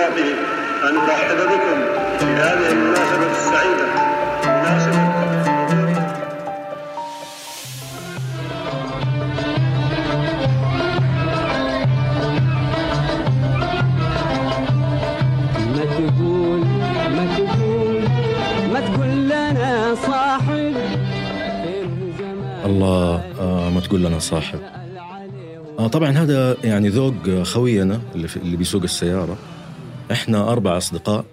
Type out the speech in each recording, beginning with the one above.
اتفاقي أن أرحب بكم في هذه المناسبة السعيدة. مناسبة. ما تقول ما تقول ما تقول لنا صاحب. الله آه ما تقول لنا صاحب. آه طبعا هذا يعني ذوق خوينا اللي, في اللي بيسوق السيارة. إحنا أربع أصدقاء.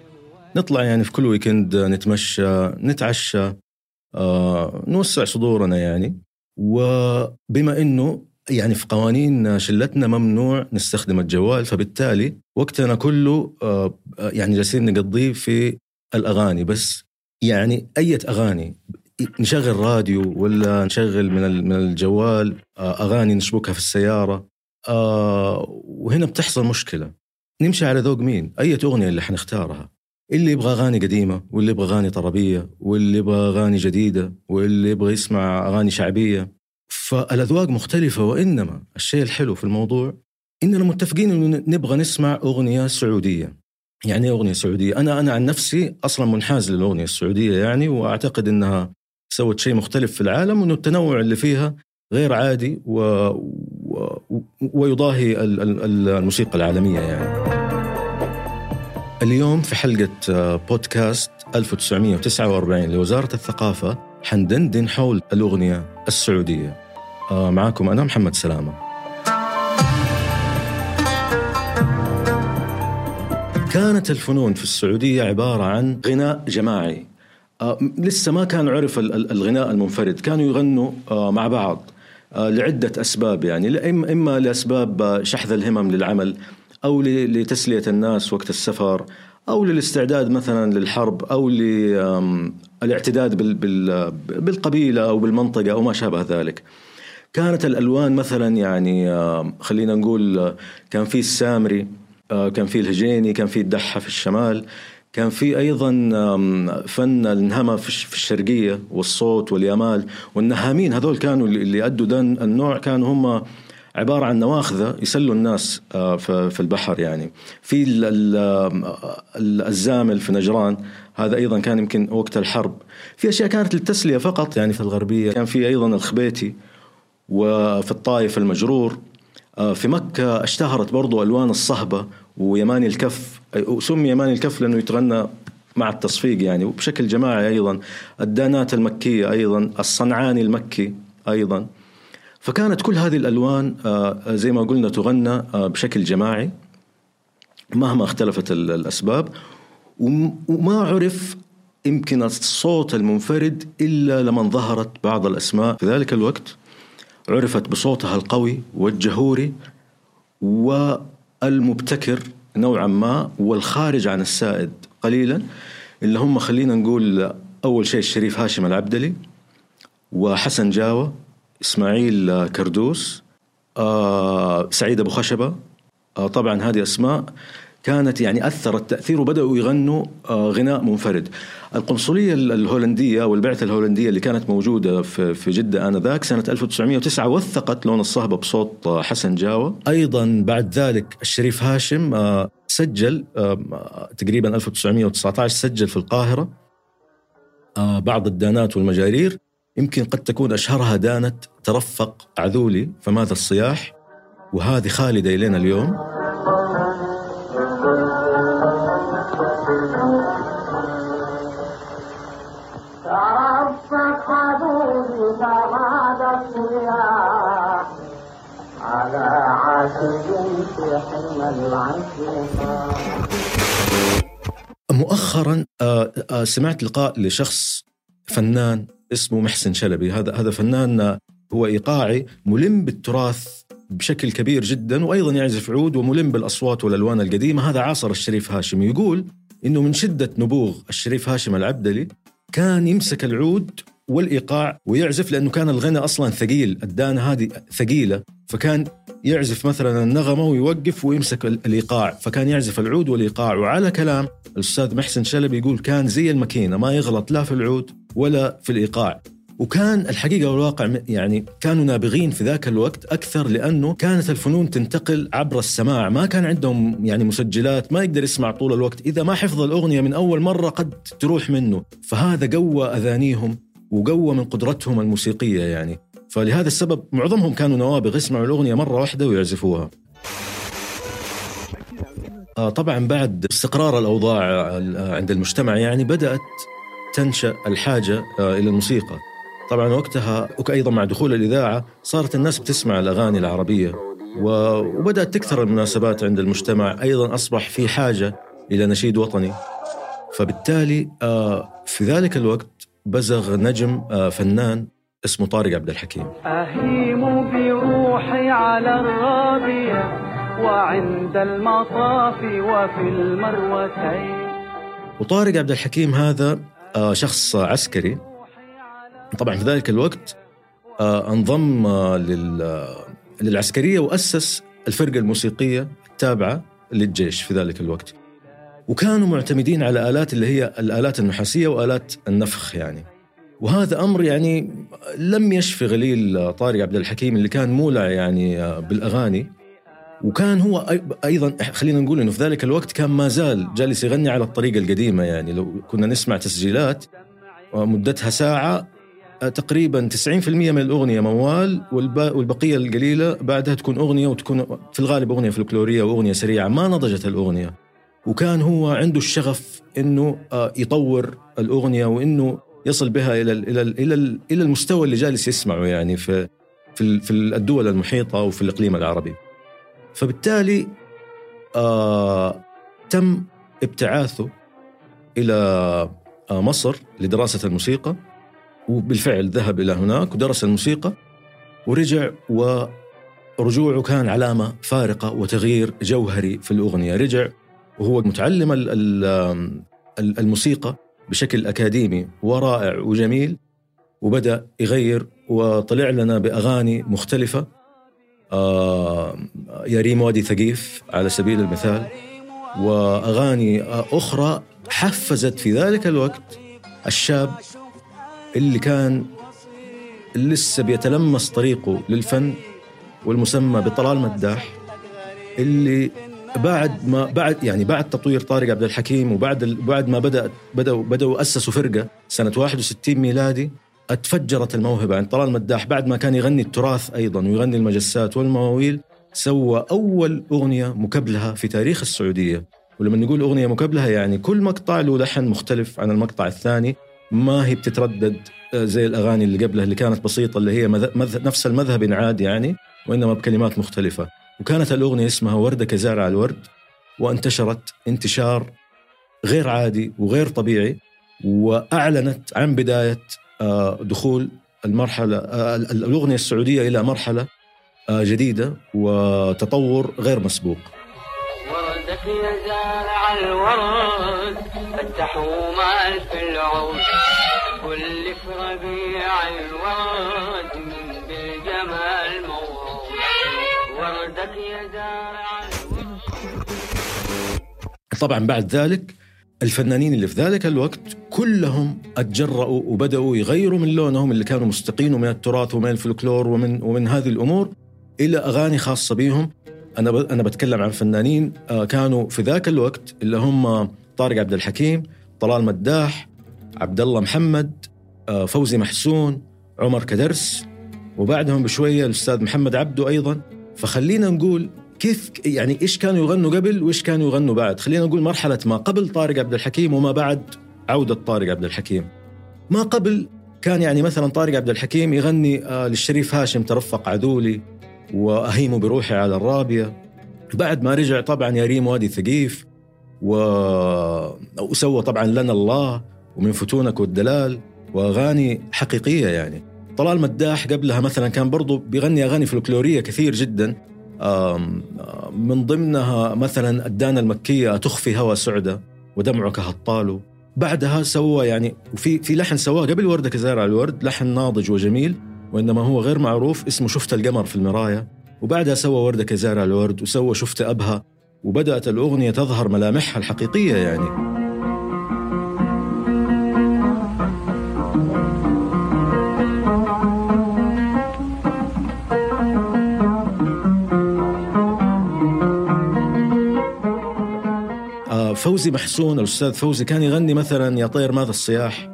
نطلع يعني في كل ويكند نتمشى نتعشى آه نوسع صدورنا يعني. وبما إنه يعني في قوانين شلتنا ممنوع نستخدم الجوال فبالتالي وقتنا كله آه يعني جالسين نقضيه في الأغاني. بس يعني اية أغاني نشغل راديو ولا نشغل من من الجوال آه، أغاني نشبكها في السيارة آه، وهنا بتحصل مشكلة. نمشي على ذوق مين؟ أي أغنية اللي حنختارها؟ اللي يبغى أغاني قديمة واللي يبغى أغاني طربية واللي يبغى أغاني جديدة واللي يبغى يسمع أغاني شعبية. فالأذواق مختلفة وإنما الشيء الحلو في الموضوع إننا متفقين إنه نبغى نسمع أغنية سعودية. يعني إيه أغنية سعودية؟ أنا أنا عن نفسي أصلا منحاز للأغنية السعودية يعني وأعتقد إنها سوت شيء مختلف في العالم وإنه التنوع اللي فيها غير عادي و... ويضاهي ال- ال- ال- الموسيقى العالمية يعني. اليوم في حلقة آه، بودكاست 1949 لوزارة الثقافة حندندن حول الأغنية السعودية. آه، معاكم أنا محمد سلامة. كانت الفنون في السعودية عبارة عن غناء جماعي آه، لسه ما كان عرف ال- ال- الغناء المنفرد كانوا يغنوا مع بعض لعدة أسباب يعني إما لأسباب آه، شحذ الهمم للعمل أو لتسلية الناس وقت السفر أو للاستعداد مثلا للحرب أو للاعتداد بال- بالقبيلة أو بالمنطقة أو ما شابه ذلك. كانت الألوان مثلا يعني آه، خلينا نقول آه، كان في السامري آه، كان في الهجيني كان في الدحة في الشمال كان في أيضا فن النهمه في الش- في الشرقية والصوت واليمال والنهامين. هذول كانوا اللي أدوا ده النوع كانوا هم عبارة عن نواخذة يسلوا الناس آه، في البحر يعني. في ال- الزامل في نجران هذا أيضا كان يمكن وقت الحرب. في أشياء كانت للتسلية فقط. يعني في الغربية. كان في أيضا الخبيتي وفي الطائف المجرور. آه، في مكة اشتهرت برضو ألوان الصهبة ويماني الكف وسمي يماني الكف لأنه يتغنى مع التصفيق يعني. وبشكل جماعي أيضا الدانات المكية أيضا الصنعاني المكي أيضا. فكانت كل هذه الألوان آه، زي ما قلنا تغنى آه، بشكل جماعي مهما اختلفت ال- الأسباب. وم- وما عرف يمكن الصوت المنفرد إلا لمن ظهرت بعض الأسماء. في ذلك الوقت عرفت بصوتها القوي والجهوري والمبتكر نوعا ما والخارج عن السائد قليلا اللي هم خلينا نقول أول شيء الشريف هاشم العبدلي وحسن جاوة إسماعيل كردوس آه، سعيد أبو خشبة. آه، طبعا هذه أسماء كانت يعني أثرت تاثير وبداوا يغنوا آه، غناء منفرد. القنصلية ال- الهولندية والبعثة الهولندية اللي كانت موجودة في جدة آنذاك سنة 1909 وثقت لون الصهبة بصوت آه، حسن جاوة. أيضا بعد ذلك الشريف هاشم آه، سجل تقريبا 1919 سجل في القاهرة آه، بعض الدانات والمجارير يمكن قد تكون أشهرها دانة ترفق عذولي فماذا الصياح وهذه خالدة إلينا اليوم الصياح على في حلم العشق مؤخرا آه، آه، سمعت لقاء لشخص فنان اسمه محسن شلبي. هذا هذا فنان آه، هو إيقاعي ملم بالتراث بشكل كبير جدا وأيضا يعزف عود وملم بالأصوات والألوان القديمة. هذا عاصر الشريف هاشم. يقول إنه من شدة نبوغ الشريف هاشم العبدلي كان يمسك العود والإيقاع ويعزف لأنه كان الغنى أصلا ثقيل. الدانه هذه ثقيلة فكان يعزف مثلا النغمة ويوقف ويمسك ال- الإيقاع. فكان يعزف العود والإيقاع. وعلى كلام الأستاذ محسن شلبي يقول كان زي الماكينة ما يغلط لا في العود ولا في الإيقاع. وكان الحقيقة والواقع يعني كانوا نابغين في ذاك الوقت أكثر لأنه كانت الفنون تنتقل عبر السماع. ما كان عندهم يعني مسجلات ما يقدر يسمع طول الوقت. إذا ما حفظ الأغنية من أول مرة قد تروح منه. فهذا قوى أذانيهم. وقوى من قدرتهم الموسيقية يعني. فلهذا السبب معظمهم كانوا نوابغ يسمعوا الأغنية مرة واحدة ويعزفوها. آه، طبعا بعد استقرار الأوضاع آه، عند المجتمع يعني بدأت تنشأ الحاجة آه، إلى الموسيقى. طبعا وقتها وأيضا مع دخول الإذاعة صارت الناس بتسمع الأغاني العربية. وبدأت تكثر المناسبات عند المجتمع. أيضا أصبح في حاجة إلى نشيد وطني. فبالتالي في ذلك الوقت بزغ نجم فنان اسمه طارق عبد الحكيم. أهيم بروحي على الرابية وعند المطاف وفي المروتين. وطارق عبد الحكيم هذا آه، شخص عسكري. طبعا في ذلك الوقت آه، انضم آه، للعسكرية وأسس الفرقة الموسيقية التابعة للجيش في ذلك الوقت. وكانوا معتمدين على آلات اللي هي الآلات النحاسية وآلات النفخ يعني. وهذا أمر يعني لم يشفي غليل طارق عبد الحكيم اللي كان مولع يعني بالأغاني. وكان هو أيضا خلينا نقول إنه في ذلك الوقت كان ما زال جالس يغني على الطريقة القديمة يعني. لو كنا نسمع تسجيلات مدتها ساعة تقريبا 90% من الأغنية موال والبقية القليلة بعدها تكون أغنية وتكون في الغالب أغنية فلكلورية وأغنية سريعة. ما نضجت الأغنية. وكان هو عنده الشغف إنه آه، يطور الأغنية وإنه يصل بها إلى إلى إلى إلى المستوى اللي جالس يسمعه يعني في في في الدول المحيطة وفي الإقليم العربي. فبالتالي آه تم ابتعاثه إلى آه مصر لدراسة الموسيقى وبالفعل ذهب إلى هناك ودرس الموسيقى ورجع ورجوعه كان علامة فارقة وتغيير جوهري في الأغنية، رجع وهو متعلم الموسيقى بشكل أكاديمي ورائع وجميل وبدأ يغير وطلع لنا بأغاني مختلفة. آه يا ريم وادي ثقيف على سبيل المثال وأغاني أخرى حفزت في ذلك الوقت الشاب اللي كان لسه بيتلمس طريقه للفن والمسمى بطلال مداح اللي بعد ما بعد يعني بعد تطوير طارق عبد الحكيم وبعد بعد ما بدا بداوا بدأوا أسسوا فرقة سنة 61 ميلادي اتفجرت الموهبة عند طلال مداح. بعد ما كان يغني التراث أيضا ويغني المجسات والمواويل سوى أول أغنية مكبلها في تاريخ السعودية. ولما نقول أغنية مكبلها يعني كل مقطع له لحن مختلف عن المقطع الثاني. ما هي بتتردد آه، زي الأغاني اللي قبلها اللي كانت بسيطة اللي هي مذ... نفس المذهب ينعاد يعني وإنما بكلمات مختلفة. وكانت الأغنية اسمها وردة كزارع الورد وانتشرت انتشار غير عادي وغير طبيعي وأعلنت عن بداية آه، دخول المرحلة آه، الأغنية السعودية إلى مرحلة آه، جديدة وتطور غير مسبوق. وردك يا زارع الورد فتحوا مال في العود كل في ربيع الورد. طبعا بعد ذلك الفنانين اللي في ذلك الوقت كلهم اتجرأوا وبدأوا يغيروا من لونهم اللي كانوا مستقينوا من التراث ومن الفلكلور ومن ومن هذه الأمور إلى أغاني خاصة بهم. أنا أنا بتكلم عن فنانين آه، كانوا في ذاك الوقت اللي هم طارق عبد الحكيم طلال مداح عبد الله محمد آه، فوزي محسون عمر كدرس وبعدهم بشوية الأستاذ محمد عبده أيضا. فخلينا نقول كيف يعني إيش كانوا يغنوا قبل وإيش كانوا يغنوا بعد؟ خلينا نقول مرحلة ما قبل طارق عبد الحكيم وما بعد عودة طارق عبد الحكيم. ما قبل كان يعني مثلا طارق عبد الحكيم يغني آه للشريف هاشم ترفق عدولي واهيم بروحي على الرابية. بعد ما رجع طبعا يا ريم وادي ثقيف و... وسوى طبعا لنا الله ومن فتونك والدلال وأغاني حقيقية يعني. طلال مداح قبلها مثلا كان برضو بيغني أغاني فلكلورية كثير جدا. من ضمنها مثلا الدانة المكية تخفي هوى سعدة ودمعك هطال. بعدها سوى يعني وفي في لحن سواه قبل وردة كزارع الورد لحن ناضج وجميل وإنما هو غير معروف اسمه شفت القمر في المراية وبعدها سوى وردة كزارع الورد وسوى شفت أبها وبدأت الأغنية تظهر ملامحها الحقيقية يعني. فوزي محسون الأستاذ فوزي كان يغني مثلا يا طير ماذا الصياح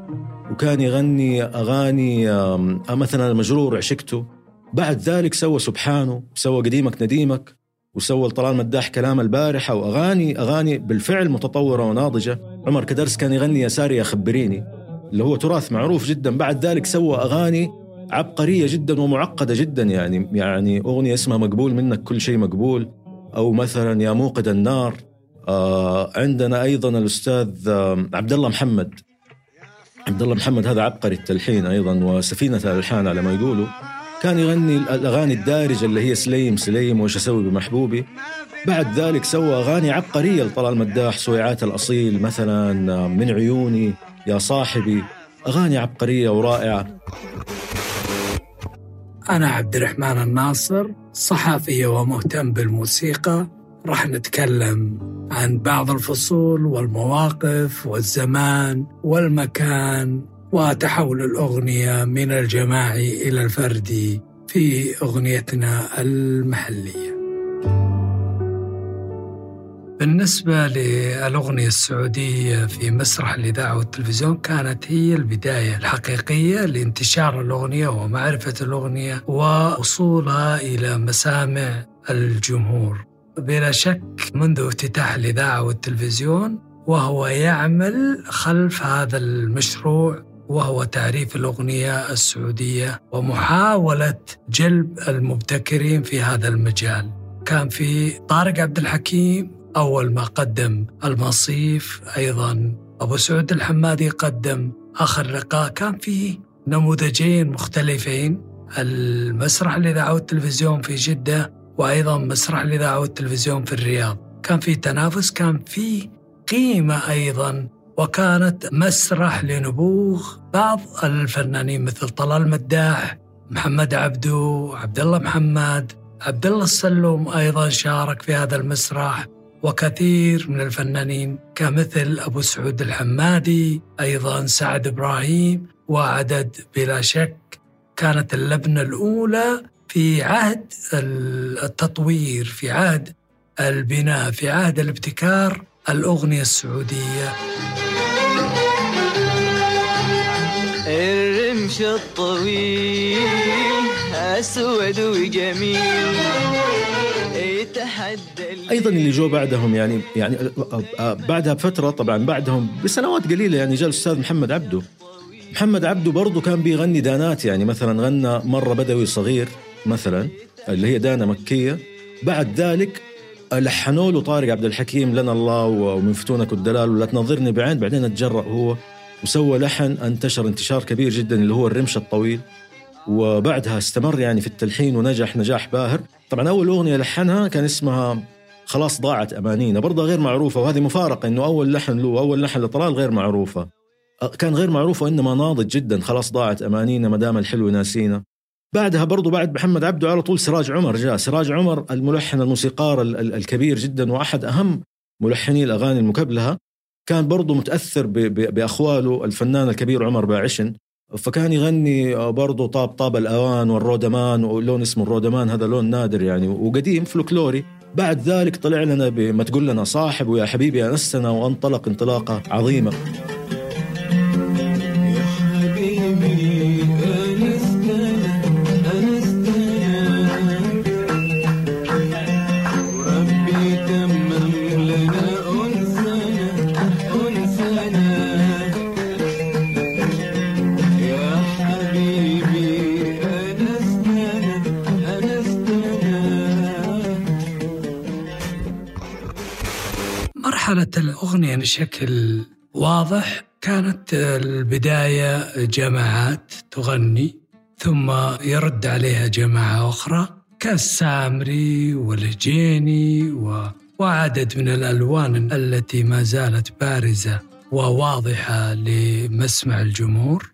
وكان يغني أغاني آم، مثلا المجرور عشقته. بعد ذلك سوى سبحانه سوى قديمك نديمك وسوى طلال مداح كلام البارحة وأغاني أغاني بالفعل متطورة وناضجة. عمر كدرس كان يغني يا ساري يا خبريني اللي هو تراث معروف جدا. بعد ذلك سوى أغاني عبقرية جدا ومعقدة جدا يعني يعني أغنية اسمها مقبول منك كل شيء مقبول أو مثلا يا موقد النار. آه عندنا أيضا الأستاذ آه عبد الله محمد. عبد الله محمد هذا عبقري التلحين أيضا وسفينة الألحان على ما يقولوا. كان يغني الأغاني الدارجة اللي هي سليم سليم وش أسوي بمحبوبي. بعد ذلك سوى أغاني عبقرية لطلال مداح سويعات الأصيل مثلا آه، من عيوني يا صاحبي. أغاني عبقرية ورائعة. أنا عبد الرحمن الناصر صحفي ومهتم بالموسيقى. راح نتكلم عن بعض الفصول والمواقف والزمان والمكان وتحول الأغنية من الجماعي إلى الفردي في أغنيتنا المحلية. بالنسبة للأغنية السعودية في مسرح الإذاعة والتلفزيون كانت هي البداية الحقيقية لانتشار الأغنية ومعرفة الأغنية ووصولها إلى مسامع الجمهور. بلا شك منذ افتتاح الإذاعة والتلفزيون وهو يعمل خلف هذا المشروع وهو تعريف الأغنية السعودية ومحاولة جلب المبتكرين في هذا المجال. كان في طارق عبد الحكيم أول ما قدم المصيف أيضا أبو سعود الحمادي قدم آخر لقاء. كان في نموذجين مختلفين المسرح الإذاعة والتلفزيون في جدة وأيضا مسرح الإذاعة والتلفزيون في الرياض. كان في تنافس كان في قيمة أيضا وكانت مسرح لنبوغ بعض الفنانين مثل طلال مداح محمد عبدو عبد الله محمد عبد الله السلوم أيضا شارك في هذا المسرح. وكثير من الفنانين كمثل أبو سعود الحمادي أيضا سعد إبراهيم وعدد بلا شك كانت اللبنة الأولى في عهد التطوير في عهد البناء في عهد الابتكار الأغنية السعودية. الرمش الطويل أسود وجميل يتحدى أيضا اللي جو بعدهم يعني يعني بعدها بفترة طبعا بعدهم بسنوات قليلة يعني جاء الأستاذ محمد عبده. محمد عبده برضه كان بيغني دانات يعني مثلا غنى مرة بدوي صغير. مثلا اللي هي دانه مكية. بعد ذلك لحنوا له طارق عبد الحكيم لنا الله ومن فتونك الدلال ولا تنظرني بعين بعدين اتجرأ هو وسوى لحن انتشر انتشار كبير جدا اللي هو الرمش الطويل. وبعدها استمر يعني في التلحين ونجح نجاح باهر. طبعا أول أغنية لحنها كان اسمها خلاص ضاعت أمانينا برضه غير معروفة وهذه مفارقة إنه أول لحن له أول لحن لطلال غير معروفة. كان غير معروفه وإنما ناضج جدا خلاص ضاعت أمانينا ما دام الحلو ناسينا. بعدها برضو بعد محمد عبده على طول سراج عمر جاء. سراج عمر الملحن الموسيقار ال- ال- الكبير جدا وأحد أهم ملحني الأغاني المكبلهة. كان برضو متأثر ب- ب- بأخواله الفنان الكبير عمر باعشن. فكان يغني برضو طاب طاب الأوان والرودمان ولون اسمه الرودمان هذا لون نادر يعني وقديم فلكلوري. بعد ذلك طلع لنا بما تقول لنا صاحب ويا حبيبي أنستنا وأنطلق انطلاقة عظيمة. بشكل واضح كانت البداية جماعات تغني ثم يرد عليها جماعة أخرى كالسامري والهجيني و... وعدد من الألوان التي ما زالت بارزة وواضحة لمسمع الجمهور.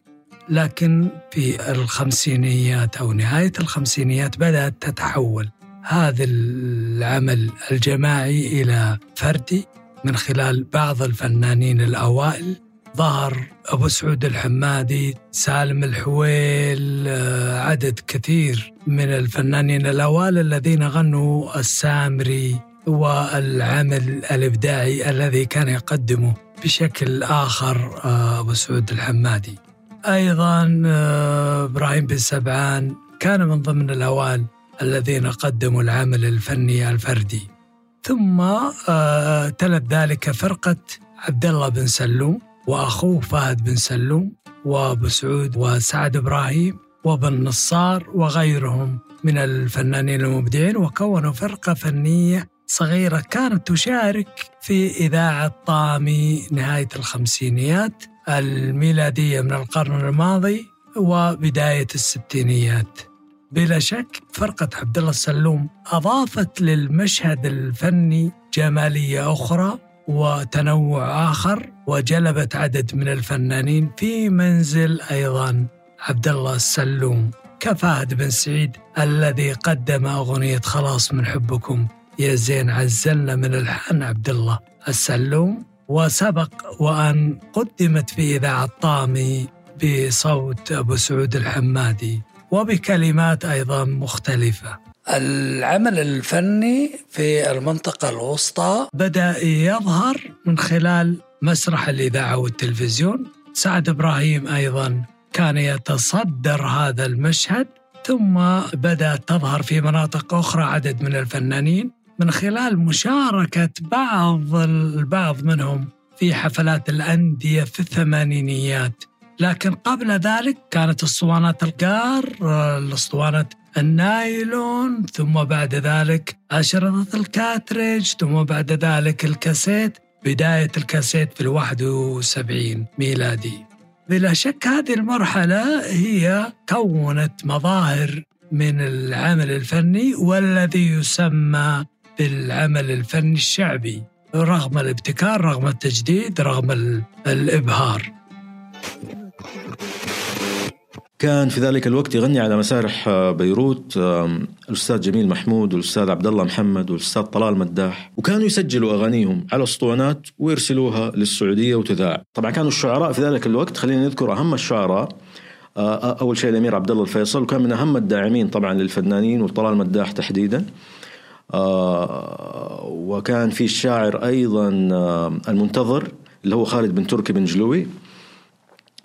لكن في الخمسينيات أو نهاية الخمسينيات بدأت تتحول هذا العمل الجماعي إلى فردي. من خلال بعض الفنانين الأوائل ظهر أبو سعود الحمادي سالم الحويل عدد كثير من الفنانين الأوائل الذين غنوا السامري والعمل الإبداعي الذي كان يقدمه بشكل آخر آه، أبو سعود الحمادي. أيضا آه، إبراهيم بن سبعان كان من ضمن الأوائل الذين قدموا العمل الفني الفردي. ثم آه، تلت ذلك فرقة عبد الله بن سلوم وأخوه فهد بن سلوم وأبو سعود وسعد إبراهيم وابن نصار وغيرهم من الفنانين المبدعين وكونوا فرقة فنية صغيرة كانت تشارك في إذاعة طامي نهاية الخمسينيات الميلادية من القرن الماضي وبداية الستينيات. بلا شك فرقة عبد الله السلوم أضافت للمشهد الفني جمالية أخرى وتنوع آخر وجلبت عدد من الفنانين في منزل أيضا عبد الله السلوم كفهد بن سعيد الذي قدم أغنية خلاص من حبكم يا زين عزلنا من الحان عبد الله السلوم. وسبق وأن قدمت في إذاعة طامي بصوت أبو سعود الحمادي. وبكلمات أيضا مختلفة. العمل الفني في المنطقة الوسطى بدأ يظهر من خلال مسرح الإذاعة والتلفزيون. سعد إبراهيم أيضا كان يتصدر هذا المشهد ثم بدأت تظهر في مناطق أخرى عدد من الفنانين. من خلال مشاركة بعض البعض منهم في حفلات الأندية في الثمانينيات. لكن قبل ذلك كانت اسطوانات القار الاسطوانة النايلون ثم بعد ذلك أشرطة ال cartridge ثم بعد ذلك الكاسيت بداية الكاسيت في الواحد وسبعين ميلادي. بلا شك هذه المرحلة هي كونت مظاهر من العمل الفني والذي يسمى بالعمل الفني الشعبي رغم الابتكار رغم التجديد رغم الإبهار. كان في ذلك الوقت يغني على مسارح آه، بيروت الأستاذ جميل محمود والأستاذ عبد الله محمد والأستاذ طلال مداح وكانوا يسجلوا أغانيهم على أسطوانات ويرسلوها للسعودية وتذاع. طبعا كانوا الشعراء في ذلك الوقت خلينا نذكر أهم الشعراء آه، آه، أول شيء الأمير عبد الله الفيصل وكان من أهم الداعمين طبعا للفنانين وطلال مداح تحديدا. وكان في الشاعر أيضا المنتظر اللي هو خالد بن تركي بن جلوي.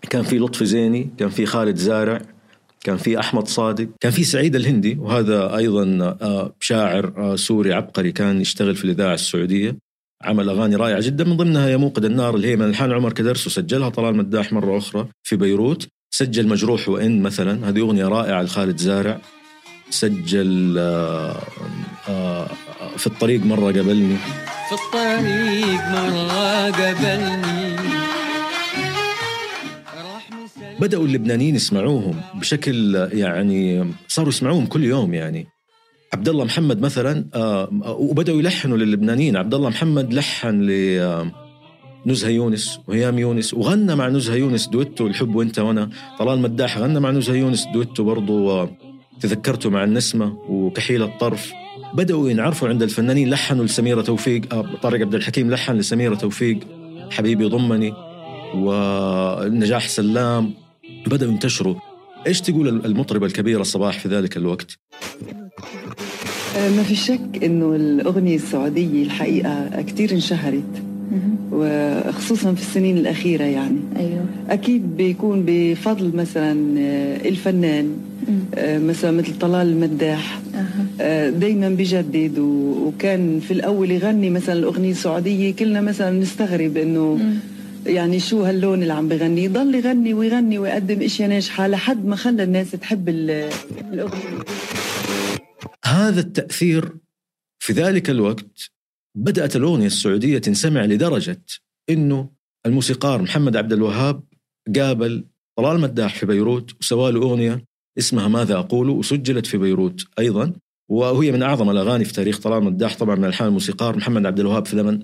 كان في لطفي زيني كان في خالد زارع كان في أحمد صادق كان في سعيد الهندي وهذا أيضا آه، شاعر آه، سوري عبقري كان يشتغل في الإذاعة السعودية عمل أغاني رائعة جدا من ضمنها يا موقد النار اللي هي من الحان عمر كدرس وسجلها طلال مداح مرة أخرى في بيروت. سجل مجروح وإن مثلا هذه أغنية رائعة لخالد زارع. سجل آه، في الطريق مرة قبلني في الطريق مرة قبلني بدأوا اللبنانيين يسمعوهم بشكل يعني صاروا يسمعوهم كل يوم يعني. عبد الله محمد مثلا آه، وبدأوا يلحنوا للبنانيين. عبد الله محمد لحن ل نزهة يونس وهيام يونس وغنى مع نزهة يونس دويتو الحب وإنت وأنا. طلال مداح غنى مع نزهة يونس دويتو برضو تذكرته مع النسمة وكحيل الطرف. بدأوا ينعرفوا عند الفنانين لحنوا لسميرة توفيق آه، طارق عبد الحكيم لحن لسميرة توفيق حبيبي ضمني ونجاح سلام. بدأوا ينتشروا إيش تقول المطربة الكبيرة صباح في ذلك الوقت؟ آه، ما في شك إنه الأغنية السعودية الحقيقة كثير انشهرت وخصوصا في السنين الأخيرة يعني أيوه. أكيد بيكون بفضل مثلا آه، الفنان آه، مثلا مثل طلال المداح أه. دايما بجدد وكان في الأول يغني مثلا الأغنية السعودية كلنا مثلا نستغرب إنه يعني شو هاللون اللي عم بغني؟ يضل يغني ويغني ويقدم إشياء ناجحة لحد ما خلى الناس تحب الأغنية. هذا التأثير في ذلك الوقت بدأت الأغنية السعودية تنسمع لدرجة إنه الموسيقار محمد عبد الوهاب قابل طلال مداح في بيروت وسوى له أغنية اسمها ماذا أقول وسجلت في بيروت أيضا. وهي من أعظم الأغاني في تاريخ طلال مداح طبعا من ألحان الموسيقار محمد عبد الوهاب في زمن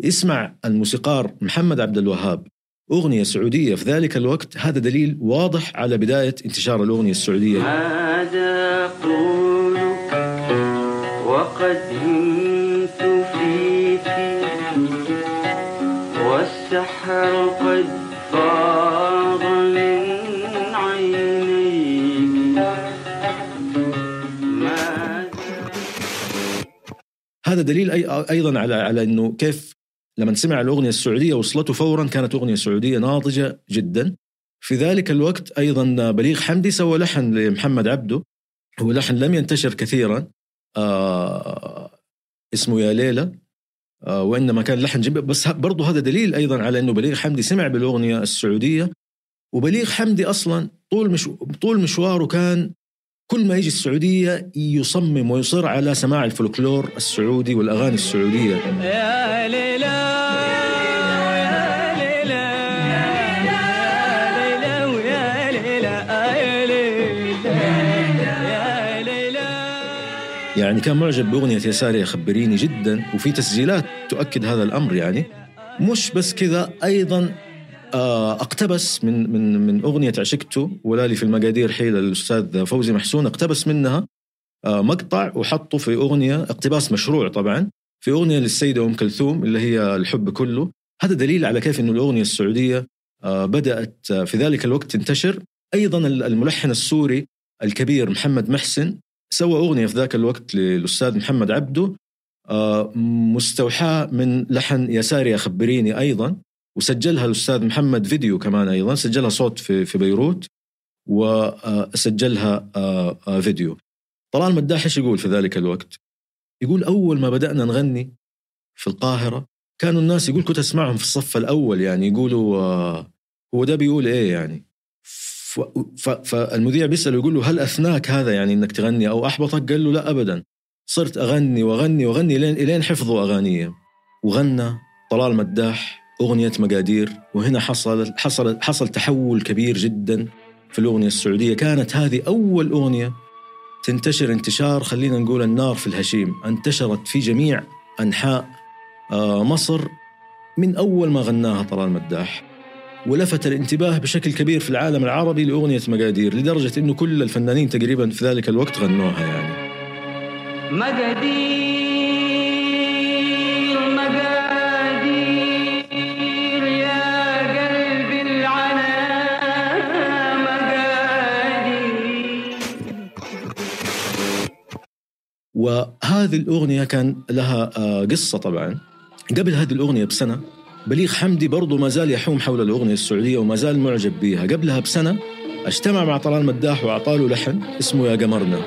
يسمع الموسيقار محمد عبد الوهاب. أغنية سعودية في ذلك الوقت. هذا دليل واضح على بداية انتشار الأغنية السعودية. هذا قولك وقد همت فيك والسحر قد فاض من عينيك. هذا دليل أي أيضا على على إنه كيف لما سمع الأغنية السعودية وصلته فورا كانت أغنية سعودية ناضجة جدا. في ذلك الوقت أيضا بليغ حمدي سوى لحن لمحمد عبده هو لحن لم ينتشر كثيرا آه اسمه يا ليلى آه وإنما كان لحن جميل. بس برضه هذا دليل أيضا على إنه بليغ حمدي سمع بالأغنية السعودية وبليغ حمدي أصلا طول مش طول مشواره كان كل ما يجي السعودية يصمم ويصر على سماع الفولكلور السعودي والأغاني السعودية. يا ليلى يعني كان معجب بأغنية يا ساري خبريني جدا وفي تسجيلات تؤكد هذا الأمر يعني. مش بس كذا أيضا آه، اقتبس من من من أغنية عشقته ولا لي في المقادير حيل الأستاذ فوزي محسون اقتبس منها آه، مقطع وحطه في أغنية اقتباس مشروع طبعا في أغنية للسيدة أم كلثوم اللي هي الحب كله. هذا دليل على كيف إنه الأغنية السعودية آه، بدأت في ذلك الوقت تنتشر. أيضا الملحن السوري الكبير محمد محسن سوى أغنية في ذاك الوقت للأستاذ محمد عبده مستوحاة من لحن يا خبريني أيضا. وسجلها الأستاذ محمد فيديو كمان أيضا سجلها صوت في في بيروت وسجلها آه، آه، فيديو. طلال مداح إيش يقول في ذلك الوقت؟ يقول أول ما بدأنا نغني في القاهرة كانوا الناس يقول كنت أسمعهم في الصف الأول يعني يقولوا آه، هو ده بيقول إيه يعني؟ فالمذيع بيسأله يقول له هل أثناك هذا يعني أنك تغني؟ أو أحبطك؟ قال له لا أبدا. صرت أغني وأغني وأغني لين إلين حفظوا أغانية وغنى طلال مداح أغنية مقادير وهنا حصل حصل حصل تحول كبير جدا في الأغنية السعودية. كانت هذه أول أغنية تنتشر انتشار خلينا نقول النار في الهشيم. انتشرت في جميع أنحاء آه، مصر من أول ما غناها طلال مداح. ولفت الانتباه بشكل كبير في العالم العربي لأغنية مقادير لدرجة أنه كل الفنانين تقريبا في ذلك الوقت غنوها يعني. مقادير. وهذه الأغنية كان لها آه، قصة طبعا. قبل هذه الأغنية بسنة بليغ حمدي برضو ما زال يحوم حول الأغنية السعودية وما زال معجب بها قبلها بسنة اجتمع مع طلال مداح وأعطاه لحن اسمه يا قمرنا.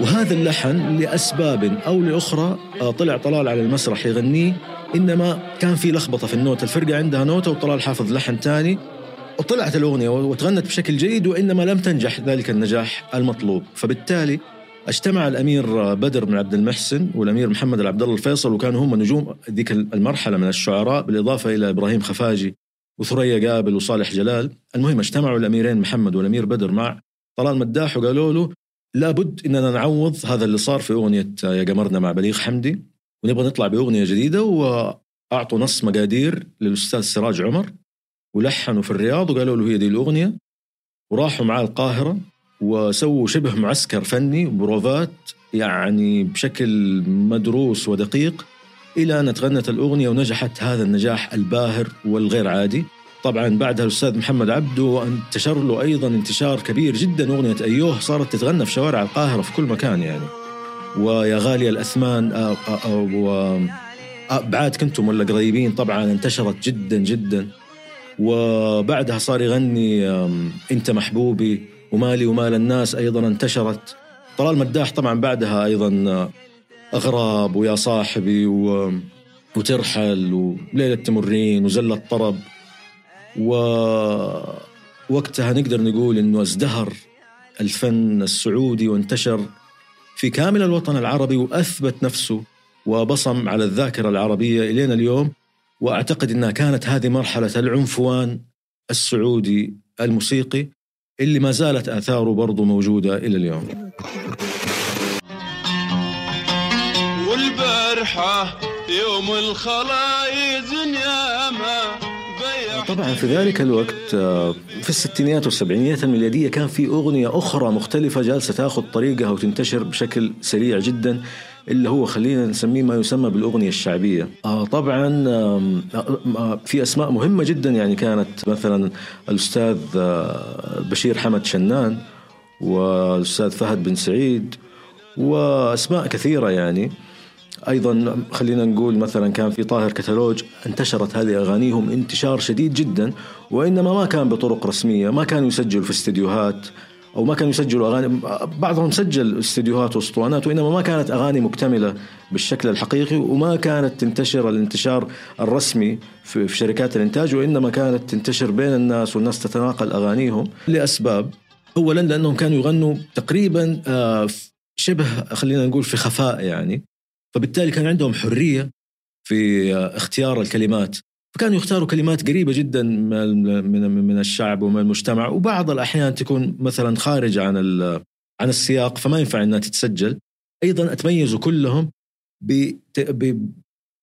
وهذا اللحن لأسباب أو لأخرى آه، طلع طلال على المسرح يغنيه. إنما كان في لخبطة في النوتة الفرقة عندها نوتة وطلال حافظ لحن تاني. وطلعت الأغنية وتغنت بشكل جيد وإنما لم تنجح ذلك النجاح المطلوب. فبالتالي اجتمع الأمير بدر بن عبد المحسن والأمير محمد العبد الله الفيصل وكانوا هم نجوم ذيك المرحلة من الشعراء بالإضافة إلى إبراهيم خفاجي وثريا قابل وصالح جلال، المهم اجتمعوا الأميرين محمد والأمير بدر مع طلال مداح وقالوا له لابد إننا نعوض هذا اللي صار في أغنية يا قمرنا مع بليغ حمدي ونبغى نطلع بأغنية جديدة وأعطوا نص مقادير للأستاذ سراج عمر ولحنوا في الرياض وقالوا له هي دي الأغنية وراحوا معاه القاهرة. وسووا شبه معسكر فني بروفات يعني بشكل مدروس ودقيق إلى أن تغنت الأغنية ونجحت هذا النجاح الباهر والغير عادي. طبعا بعدها الأستاذ محمد عبده انتشر له أيضا انتشار كبير جدا أغنية أيوه صارت تتغنى في شوارع القاهرة في كل مكان يعني. ويا غالية الأثمان آه، آه، آه، و بعاد كنتم ولا قريبين طبعا انتشرت جدا جدا وبعدها صار يغني إنت محبوبي ومالي ومال الناس أيضا انتشرت. طلال مداح طبعا بعدها أيضا آه، أغراب ويا صاحبي و... وترحل وليلة تمرين وزلة طرب. ووقتها نقدر نقول إنه ازدهر الفن السعودي وانتشر في كامل الوطن العربي وأثبت نفسه وبصم على الذاكرة العربية الين اليوم. وأعتقد إنها كانت هذه مرحلة العنفوان السعودي الموسيقي. اللي ما زالت آثاره برضو موجودة إلى اليوم. يوم الخلايز ياما بيع طبعا في ذلك الوقت آه، في الستينيات والسبعينيات الميلادية كان في أغنية أخرى مختلفة جالسة تأخذ طريقها وتنتشر بشكل سريع جدا اللي هو خلينا نسميه ما يسمى بالأغنية الشعبية. آه طبعا آه، في أسماء مهمة جدا يعني كانت مثلا الأستاذ آه، بشير حمد شنان والأستاذ فهد بن سعيد وأسماء كثيرة يعني أيضا خلينا نقول مثلا كان في طاهر كتالوج انتشرت هذه أغانيهم انتشار شديد جدا وإنما ما كان بطرق رسمية ما كانوا يسجلوا في استديوهات أو ما كانوا يسجلوا أغاني. بعضهم سجل استديوهات وأسطوانات وإنما ما كانت أغاني مكتملة بالشكل الحقيقي وما كانت تنتشر الانتشار الرسمي في شركات الإنتاج وإنما كانت تنتشر بين الناس والناس تتناقل أغانيهم لأسباب. اولا لأنهم كانوا يغنوا تقريبا آه، شبه خلينا نقول في خفاء يعني. فبالتالي كان عندهم حرية في آه، اختيار الكلمات. فكانوا يختاروا كلمات قريبة جدا من من الشعب ومن المجتمع وبعض الأحيان تكون مثلا خارجه عن عن السياق فما ينفع إنها تتسجل. أيضا أتميزوا كلهم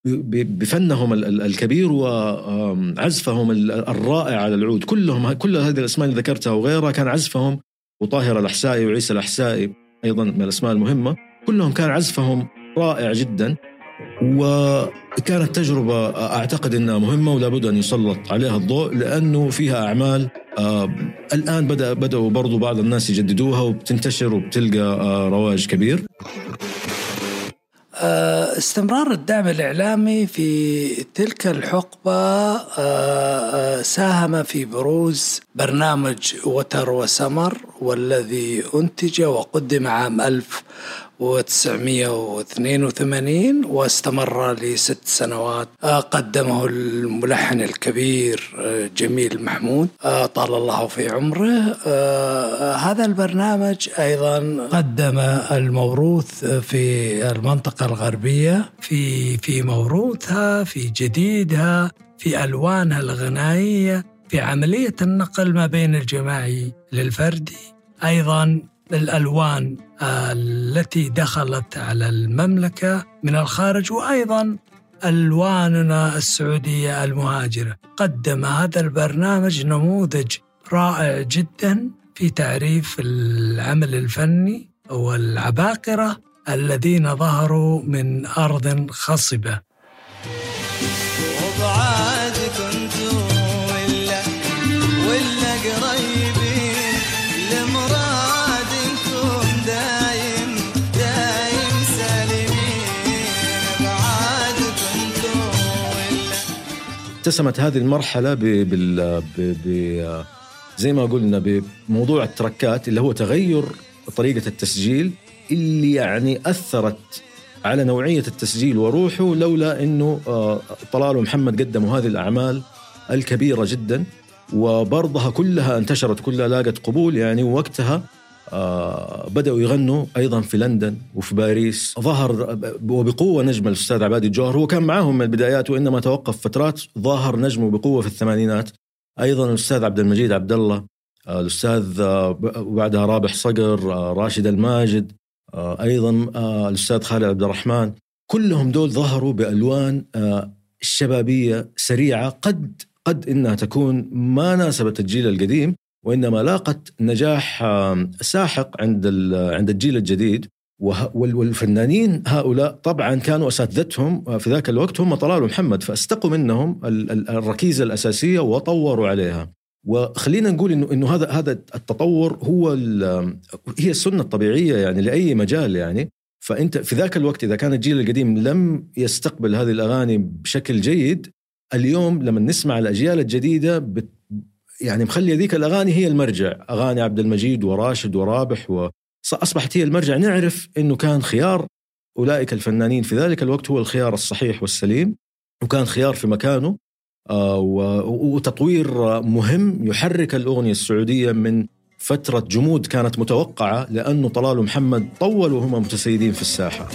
بفنهم ال- ال- الكبير وعزفهم ال- الرائع على العود. كلهم كل هذه الأسماء اللي ذكرتها وغيرها كان عزفهم وطاهر الأحسائي وعيسى الأحسائي أيضا من الأسماء المهمة. كلهم كان عزفهم رائع جدا. وكانت تجربة أعتقد أنها مهمة ولا بد أن يسلط عليها الضوء لأنه فيها أعمال آه الآن بدأ بدأوا برضو بعض الناس يجددوها وبتنتشر وبتلقى آه رواج كبير. آه، استمرار الدعم الإعلامي في تلك الحقبة ساهم في بروز برنامج وتر وسمر والذي أنتج وقدم عام 1982 واستمر لست سنوات. آه، قدمه الملحن الكبير آه، جميل محمود. آه، طال الله في عمره. هذا البرنامج أيضا قدم الموروث في المنطقة الغربية في في موروثها في جديدها في ألوانها الغنائية في عملية النقل ما بين الجماعي للفردي. أيضا الألوان التي دخلت على المملكة من الخارج وأيضا ألواننا السعودية المهاجرة. قدم هذا البرنامج نموذج رائع جدا في تعريف العمل الفني والعباقرة الذين ظهروا من أرض خصبة. اتسمت هذه المرحلة ب زي ما قلنا بموضوع التركات اللي هو تغير طريقة التسجيل اللي يعني أثرت على نوعية التسجيل وروحه لولا أنه آه، طلال ومحمد قدموا هذه الأعمال الكبيرة جدا وبرضها كلها انتشرت كلها لاقت قبول يعني وقتها آه، بدأوا يغنوا أيضا في لندن وفي باريس. ظهر وبقوة نجم الأستاذ عبادي الجوهر هو كان معاهم من البدايات وإنما توقف فترات ظهر نجمه بقوة في الثمانينات. أيضا الأستاذ عبد المجيد عبد الله آه، الأستاذ آه، وبعدها رابح صقر راشد الماجد أيضا الأستاذ خالد عبد الرحمن. كلهم دول ظهروا بألوان آه، شبابية سريعة قد قد إنها تكون ما ناسبت الجيل القديم وإنما لاقت نجاح آه، ساحق عند عند الجيل الجديد. والفنانين هؤلاء طبعا كانوا أساتذتهم. في ذاك الوقت هم طلال ومحمد فاستقوا منهم ال- ال- الركيزة الأساسية وطوروا عليها. وخلينا نقول إنه إنه هذا هذا التطور هو هي السنة الطبيعية يعني لأي مجال يعني. فأنت في ذاك الوقت إذا كان الجيل القديم لم يستقبل هذه الأغاني بشكل جيد اليوم لما نسمع الأجيال الجديدة بت يعني مخليه ذيك الأغاني هي المرجع أغاني عبد المجيد وراشد ورابح و أصبحت هي المرجع نعرف إنه كان خيار أولئك الفنانين في ذلك الوقت هو الخيار الصحيح والسليم وكان خيار في مكانه آه، وتطوير مهم يحرك الأغنية السعودية من فترة جمود كانت متوقعة لأنه طلال ومحمد طولوا وهم متسيدين في الساحة.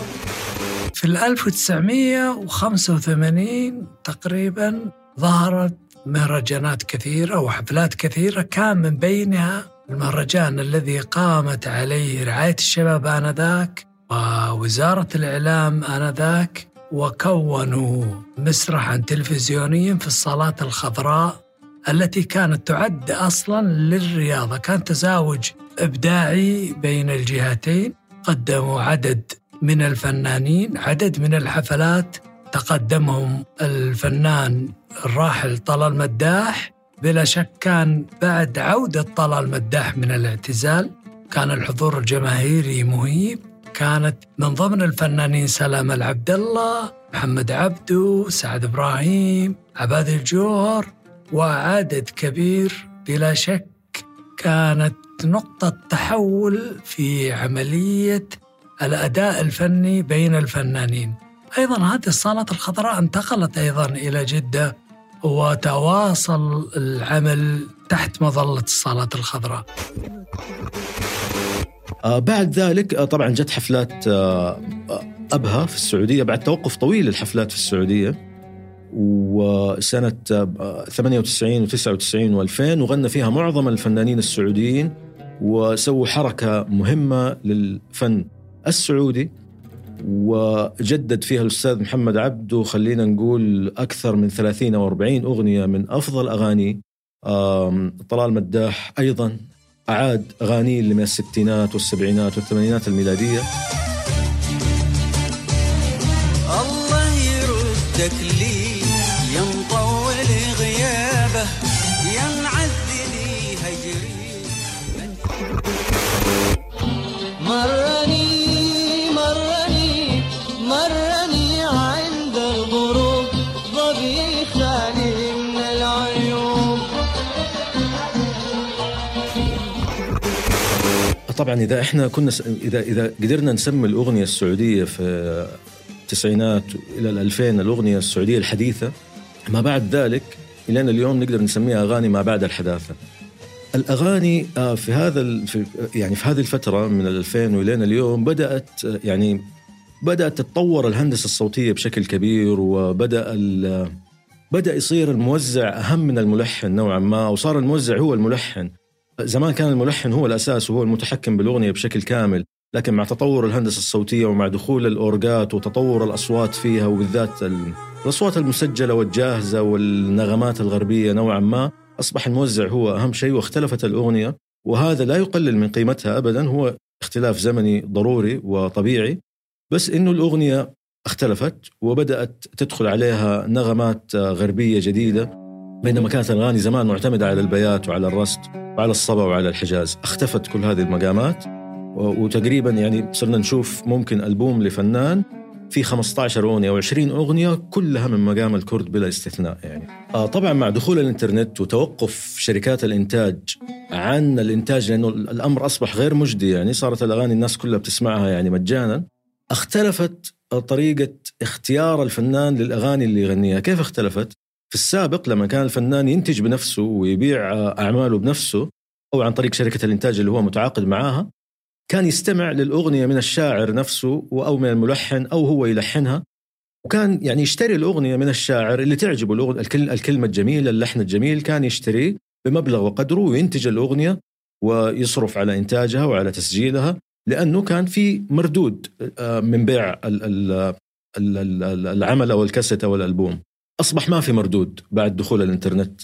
في ال 1985 تقريبا ظهرت مهرجانات كثيرة وحفلات كثيرة. كان من بينها المهرجان الذي قامت عليه رعاية الشباب آنذاك ووزارة الإعلام آنذاك وكونوا مسرحا تلفزيونيا في الصالات الخضراء التي كانت تعد أصلا للرياضة. كان تزاوج إبداعي بين الجهتين قدموا عدد من الفنانين عدد من الحفلات تقدمهم الفنان الراحل طلال مداح. بلا شك كان بعد عودة طلال مداح من الاعتزال كان الحضور الجماهيري مهيب. كانت من ضمن الفنانين سلام العبد الله محمد عبدو سعد إبراهيم عباد الجوهر وعدد كبير. بلا شك كانت نقطة تحول في عملية الأداء الفني بين الفنانين. أيضا هذه الصالات الخضراء انتقلت أيضا إلى جدة وتواصل العمل تحت مظلة الصالات الخضراء. آه بعد ذلك آه طبعا جت حفلات آه أبها في السعودية بعد توقف طويل للحفلات في السعودية وسنة آه، 98 و99 و2000 وغنى فيها معظم الفنانين السعوديين وسووا حركة مهمة للفن السعودي. وجدد فيها الأستاذ محمد عبده خلينا نقول أكثر من 30 أو 40 أغنية من أفضل أغاني طلال مداح أيضا أعاد أغانيه اللي من الستينات والسبعينات والثمانينات الميلادية. الله يردك لي طبعا إذا إحنا كنا س... إذا إذا قدرنا نسمي الأغنية السعودية في التسعينات إلى الألفين الأغنية السعودية الحديثة ما بعد ذلك إلى اليوم نقدر نسميها أغاني ما بعد الحداثة. الأغاني آه، في هذا. في يعني في هذه الفترة من ال 2000 والين اليوم بدأت آه، يعني بدأت تتطور الهندسة الصوتية بشكل كبير وبدأ ال... بدأ يصير الموزع أهم من الملحن نوعا ما وصار الموزع هو الملحن. زمان كان الملحن هو الأساس وهو المتحكم بالأغنية بشكل كامل. لكن مع تطور الهندسة الصوتية ومع دخول الأورجات وتطور الأصوات فيها وبالذات ال- الأصوات المسجلة والجاهزة والنغمات الغربية نوعا ما أصبح الموزع هو أهم شيء واختلفت الأغنية. وهذا لا يقلل من قيمتها ابدا هو اختلاف زمني ضروري وطبيعي. بس إنه الأغنية اختلفت وبدأت تدخل عليها نغمات غربية جديدة بينما كانت الأغاني زمان معتمدة على البيات وعلى الرست وعلى الصبا وعلى الحجاز. اختفت كل هذه المقامات وتقريبا يعني صرنا نشوف ممكن ألبوم لفنان في 15 أغنية أو 20 أغنية كلها من مقام الكرد بلا استثناء يعني. آه طبعا مع دخول الإنترنت وتوقف شركات الإنتاج عن الإنتاج لأنه الأمر أصبح غير مجدي يعني صارت الأغاني الناس كلها بتسمعها يعني مجانا. اختلفت طريقة اختيار الفنان للأغاني اللي يغنيها كيف اختلفت؟ في السابق لما كان الفنان ينتج بنفسه ويبيع أعماله بنفسه أو عن طريق شركة الإنتاج اللي هو متعاقد معاها كان يستمع للأغنية من الشاعر نفسه أو من الملحن أو هو يلحنها وكان يعني يشتري الأغنية من الشاعر اللي تعجبه الكلمة الجميلة اللحن الجميل كان يشتريه بمبلغ وقدره وينتج الأغنية ويصرف على إنتاجها وعلى تسجيلها لأنه كان في مردود آه، من بيع ال- ال- ال- ال- ال- العمل أو الكاسيت أو الألبوم. أصبح ما في مردود بعد دخول الإنترنت.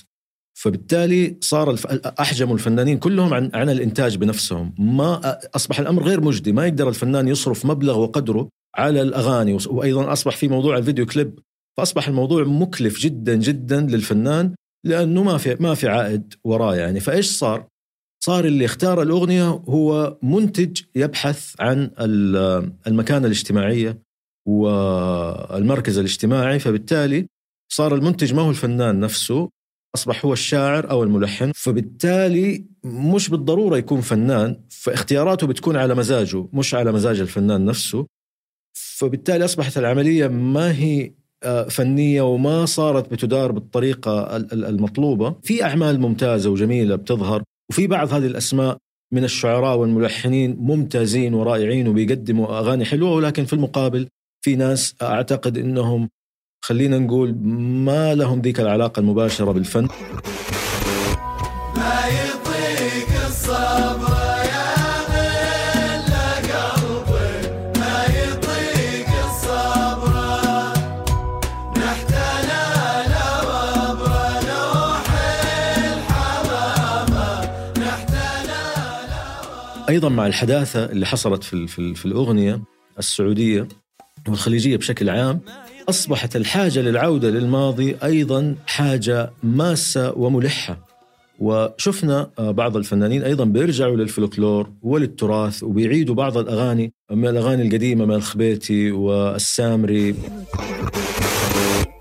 فبالتالي صار الف... احجموا الفنانين كلهم عن عن الإنتاج بنفسهم. ما أصبح الأمر غير مجدي. ما يقدر الفنان يصرف مبلغ وقدره على الأغاني. وأيضا أصبح في موضوع الفيديو كليب. فأصبح الموضوع مكلف جدا جدا للفنان لأنه ما في ما في عائد وراه يعني. فإيش صار؟ صار اللي اختار الأغنية هو منتج يبحث عن ال- المكانة الاجتماعية والمركز الاجتماعي فبالتالي صار المنتج ما هو الفنان نفسه أصبح هو الشاعر أو الملحن فبالتالي مش بالضرورة يكون فنان فاختياراته بتكون على مزاجه مش على مزاج الفنان نفسه. فبالتالي أصبحت العملية ما هي آه، فنية وما صارت بتدار بالطريقة ال- ال- المطلوبة. في أعمال ممتازة وجميلة بتظهر. وفي بعض هذه الأسماء من الشعراء والملحنين ممتازين ورائعين وبيقدموا أغاني حلوة ولكن في المقابل في ناس أعتقد إنهم خلينا نقول ما لهم ذيك العلاقة المباشرة بالفن. ما يطيق الصبر. أيضا مع الحداثة اللي حصلت في في, في الأغنية السعودية والخليجية بشكل عام أصبحت الحاجة للعودة للماضي أيضا حاجة ماسة وملحة. وشفنا آه، بعض الفنانين أيضا بيرجعوا للفلكلور وللتراث وبيعيدوا بعض الأغاني من الأغاني القديمة من الخبيتي والسامري.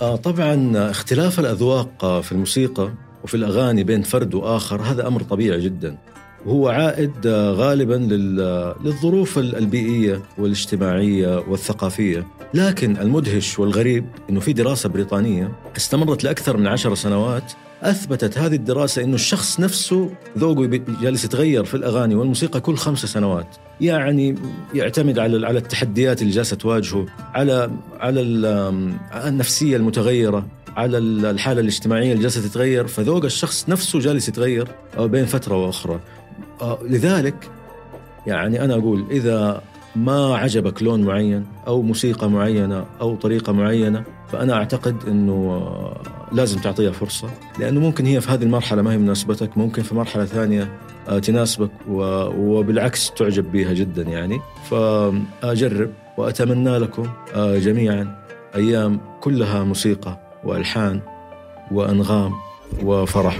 آه، طبعا اختلاف الأذواق في الموسيقى وفي الأغاني بين فرد وآخر هذا أمر طبيعي جدا. وهو عائد آه، غالبا لل- للظروف ال- البيئية والاجتماعية والثقافية. لكن المدهش والغريب إنه في دراسة بريطانية استمرت لأكثر من عشر سنوات أثبتت هذه الدراسة إنه الشخص نفسه ذوقه جالس يتغير في الأغاني والموسيقى كل خمس سنوات. يعني يعتمد على على التحديات اللي جالسة تواجهه على على ال- النفسية المتغيرة على ال- الحالة الاجتماعية اللي جالسة تتغير. فذوق الشخص نفسه جالس يتغير آه، بين فترة وأخرى. آه، لذلك يعني أنا أقول إذا ما عجبك لون معين أو موسيقى معينة أو طريقة معينة فأنا أعتقد إنه آه، لازم تعطيها فرصة لأنه ممكن هي في هذه المرحلة ما هي مناسبتك ممكن في مرحلة ثانية آه، تناسبك وبالعكس تعجب بها جدا يعني. فأجرب وأتمنى لكم آه، جميعا أيام كلها موسيقى وألحان وأنغام وفرح.